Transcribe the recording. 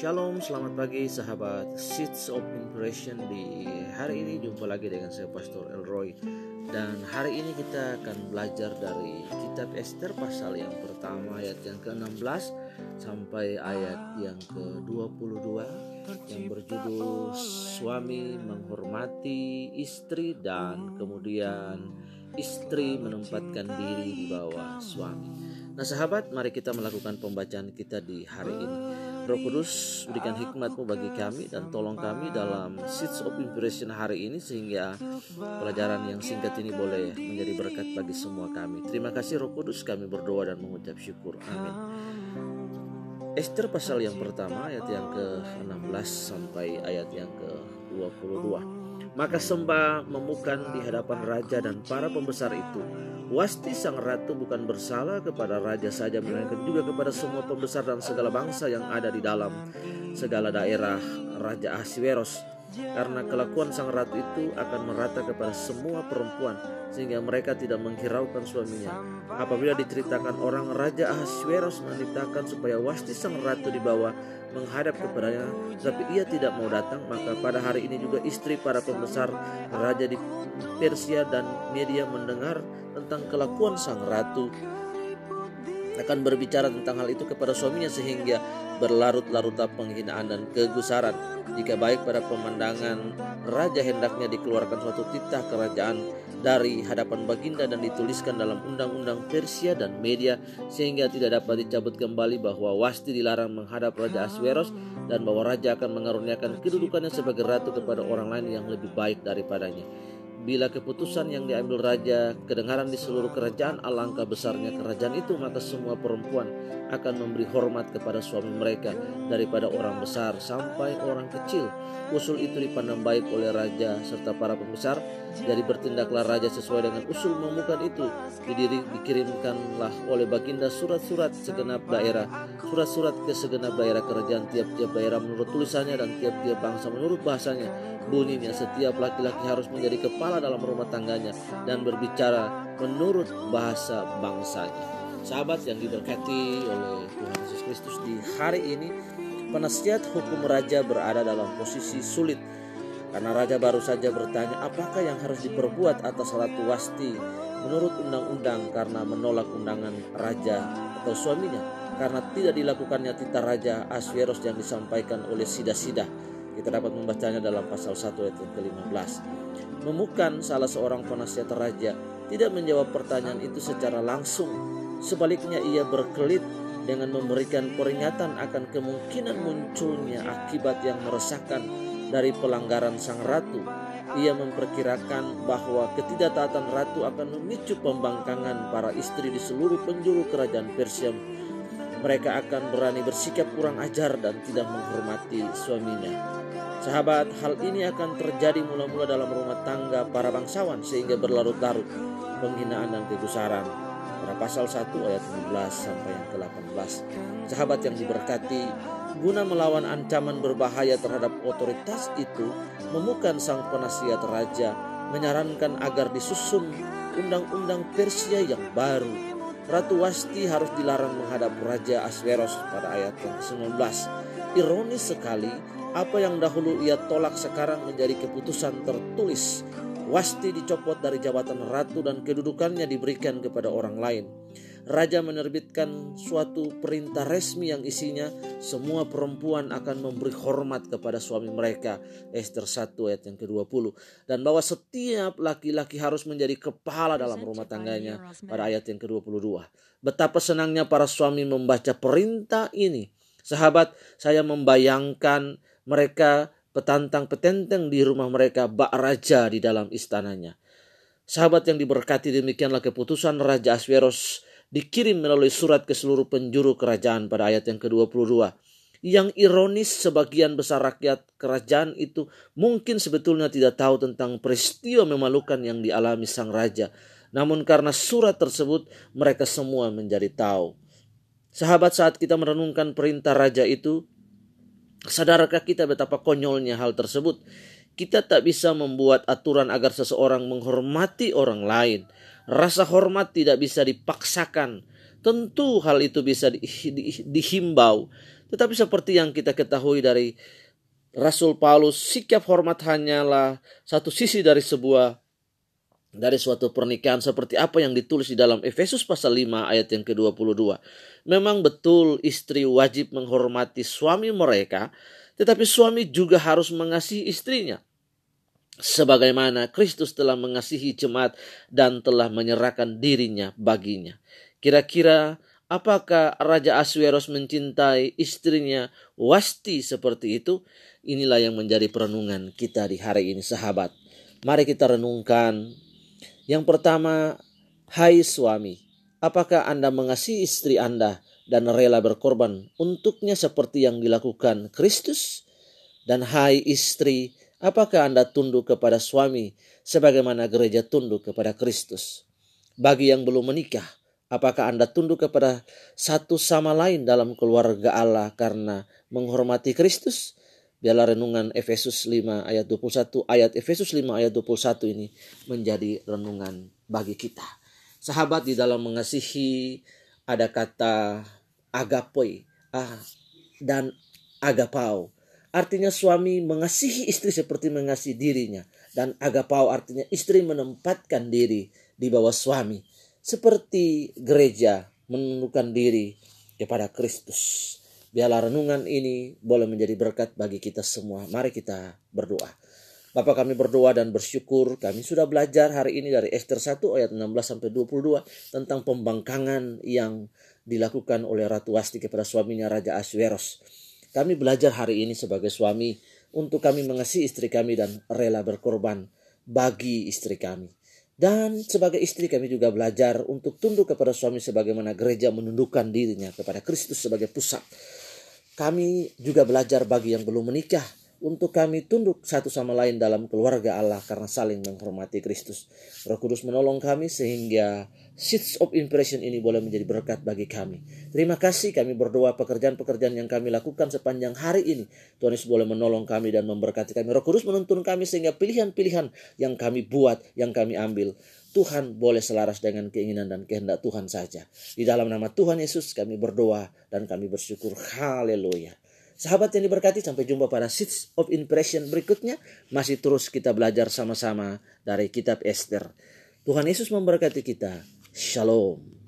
Shalom, selamat pagi sahabat Seeds of Inspiration. Di hari ini jumpa lagi dengan saya Pastor Elroy. Dan hari ini kita akan belajar dari kitab Esther pasal yang pertama ayat yang ke-16 Sampai ayat yang ke-22 Yang berjudul Suami menghormati istri dan kemudian istri menempatkan diri di bawah suami. Nah sahabat mari kita melakukan pembacaan kita di hari ini Roh Kudus berikan hikmatmu bagi kami dan tolong kami dalam Seeds of Inspiration hari ini sehingga pelajaran yang singkat ini boleh menjadi berkat bagi semua kami. Terima kasih Roh Kudus kami berdoa dan mengucap syukur. Amin. Esther pasal yang pertama ayat yang ke-16 sampai ayat yang ke-22. Maka Sembah memukan di hadapan raja dan para pembesar itu. Wasti sang ratu bukan bersalah kepada raja saja melainkan juga kepada semua pembesar dan segala bangsa yang ada di dalam segala daerah Raja Ahasveros karena kelakuan sang ratu itu akan merata kepada semua perempuan sehingga mereka tidak menghiraukan suaminya. Apabila diceritakan orang Raja Ahasveros menitahkan supaya Wasti sang ratu dibawa menghadap kepadanya, tapi ia tidak mau datang, maka pada hari ini juga istri para pembesar raja di Persia dan media mendengar tentang kelakuan sang ratu akan berbicara tentang hal itu kepada suaminya sehingga berlarut-larutlah penghinaan dan kegusaran. Jika baik pada pemandangan raja hendaknya dikeluarkan suatu titah kerajaan dari hadapan baginda dan dituliskan dalam undang-undang Persia dan media sehingga tidak dapat dicabut kembali bahwa Wasti dilarang menghadap Raja Asweros dan bahwa raja akan mengaruniakan kedudukannya sebagai ratu kepada orang lain yang lebih baik daripadanya. Bila keputusan yang diambil raja kedengaran di seluruh kerajaan alangkah besarnya kerajaan itu maka semua perempuan akan memberi hormat kepada suami mereka daripada orang besar sampai orang kecil. Usul itu dipandang baik oleh raja serta para pembesar. Jadi bertindaklah raja sesuai dengan usul memukan itu. Didiri, dikirimkanlah oleh baginda surat-surat segenap daerah, surat-surat ke segenap daerah kerajaan tiap-tiap daerah menurut tulisannya dan tiap-tiap bangsa menurut bahasanya. Bunyinya setiap laki-laki harus menjadi kepala dalam rumah tangganya dan berbicara menurut bahasa bangsanya. Sahabat yang diberkati oleh Tuhan Yesus Kristus di hari ini, penasihat hukum raja berada dalam posisi sulit karena raja baru saja bertanya apakah yang harus diperbuat atas ratu Wasti menurut undang-undang karena menolak undangan raja atau suaminya karena tidak dilakukannya titah raja Asveros yang disampaikan oleh Sida-Sida. Kita dapat membacanya dalam pasal 1 ayat yang ke-15. Memukan salah seorang penasihat raja tidak menjawab pertanyaan itu secara langsung. Sebaliknya ia berkelit dengan memberikan peringatan akan kemungkinan munculnya akibat yang meresahkan dari pelanggaran sang ratu. Ia memperkirakan bahwa ketidaktaatan ratu akan memicu pembangkangan para istri di seluruh penjuru kerajaan Persia. Mereka akan berani bersikap kurang ajar dan tidak menghormati suaminya. Sahabat, hal ini akan terjadi mula-mula dalam rumah tangga para bangsawan sehingga berlarut-larut penghinaan dan kegusaran. Pada pasal 1 ayat 16 sampai yang ke-18. Sahabat yang diberkati, guna melawan ancaman berbahaya terhadap otoritas itu, memukan sang penasihat raja menyarankan agar disusun undang-undang Persia yang baru. Ratu Wasti harus dilarang menghadap Raja Asveros pada ayat yang ke-19. Ironis sekali, apa yang dahulu ia tolak sekarang menjadi keputusan tertulis. Wasti dicopot dari jabatan ratu dan kedudukannya diberikan kepada orang lain. Raja menerbitkan suatu perintah resmi yang isinya semua perempuan akan memberi hormat kepada suami mereka. Esther 1 ayat yang ke-20. Dan bahwa setiap laki-laki harus menjadi kepala dalam rumah tangganya pada ayat yang ke-22. Betapa senangnya para suami membaca perintah ini. Sahabat, saya membayangkan mereka petantang petenteng di rumah mereka bak raja di dalam istananya. Sahabat yang diberkati demikianlah keputusan Raja Asveros dikirim melalui surat ke seluruh penjuru kerajaan pada ayat yang ke-22. Yang ironis sebagian besar rakyat kerajaan itu mungkin sebetulnya tidak tahu tentang peristiwa memalukan yang dialami sang raja. Namun karena surat tersebut mereka semua menjadi tahu. Sahabat saat kita merenungkan perintah raja itu, Sadarkah kita betapa konyolnya hal tersebut? Kita tak bisa membuat aturan agar seseorang menghormati orang lain. Rasa hormat tidak bisa dipaksakan. Tentu hal itu bisa di, di, dihimbau, Tetapi seperti yang kita ketahui dari Rasul Paulus, sikap hormat hanyalah satu sisi dari sebuah dari suatu pernikahan seperti apa yang ditulis di dalam Efesus pasal 5 ayat yang ke-22. Memang betul istri wajib menghormati suami mereka, tetapi suami juga harus mengasihi istrinya. Sebagaimana Kristus telah mengasihi jemaat dan telah menyerahkan dirinya baginya. Kira-kira apakah Raja Asweros mencintai istrinya Wasti seperti itu? Inilah yang menjadi perenungan kita di hari ini sahabat. Mari kita renungkan yang pertama, hai suami, apakah Anda mengasihi istri Anda dan rela berkorban untuknya seperti yang dilakukan Kristus? Dan hai istri, apakah Anda tunduk kepada suami sebagaimana gereja tunduk kepada Kristus? Bagi yang belum menikah, apakah Anda tunduk kepada satu sama lain dalam keluarga Allah karena menghormati Kristus? Biarlah renungan Efesus 5 ayat 21 ayat Efesus 5 ayat 21 ini menjadi renungan bagi kita. Sahabat di dalam mengasihi ada kata agapoi ah, dan agapau. Artinya suami mengasihi istri seperti mengasihi dirinya. Dan agapau artinya istri menempatkan diri di bawah suami. Seperti gereja menundukkan diri kepada Kristus. Biarlah renungan ini boleh menjadi berkat bagi kita semua. Mari kita berdoa. Bapak kami berdoa dan bersyukur kami sudah belajar hari ini dari Esther 1 ayat 16 sampai 22 tentang pembangkangan yang dilakukan oleh Ratu Wasti kepada suaminya Raja Asweros. Kami belajar hari ini sebagai suami untuk kami mengasihi istri kami dan rela berkorban bagi istri kami. Dan sebagai istri kami juga belajar untuk tunduk kepada suami sebagaimana gereja menundukkan dirinya kepada Kristus sebagai pusat. Kami juga belajar bagi yang belum menikah untuk kami tunduk satu sama lain dalam keluarga Allah karena saling menghormati Kristus. Roh Kudus menolong kami sehingga seeds of impression ini boleh menjadi berkat bagi kami. Terima kasih kami berdoa pekerjaan-pekerjaan yang kami lakukan sepanjang hari ini. Tuhan Yesus boleh menolong kami dan memberkati kami. Roh Kudus menuntun kami sehingga pilihan-pilihan yang kami buat, yang kami ambil. Tuhan boleh selaras dengan keinginan dan kehendak Tuhan saja. Di dalam nama Tuhan Yesus kami berdoa dan kami bersyukur. Haleluya. Sahabat yang diberkati, sampai jumpa pada Seeds of Impression berikutnya. Masih terus kita belajar sama-sama dari kitab Esther. Tuhan Yesus memberkati kita. Shalom.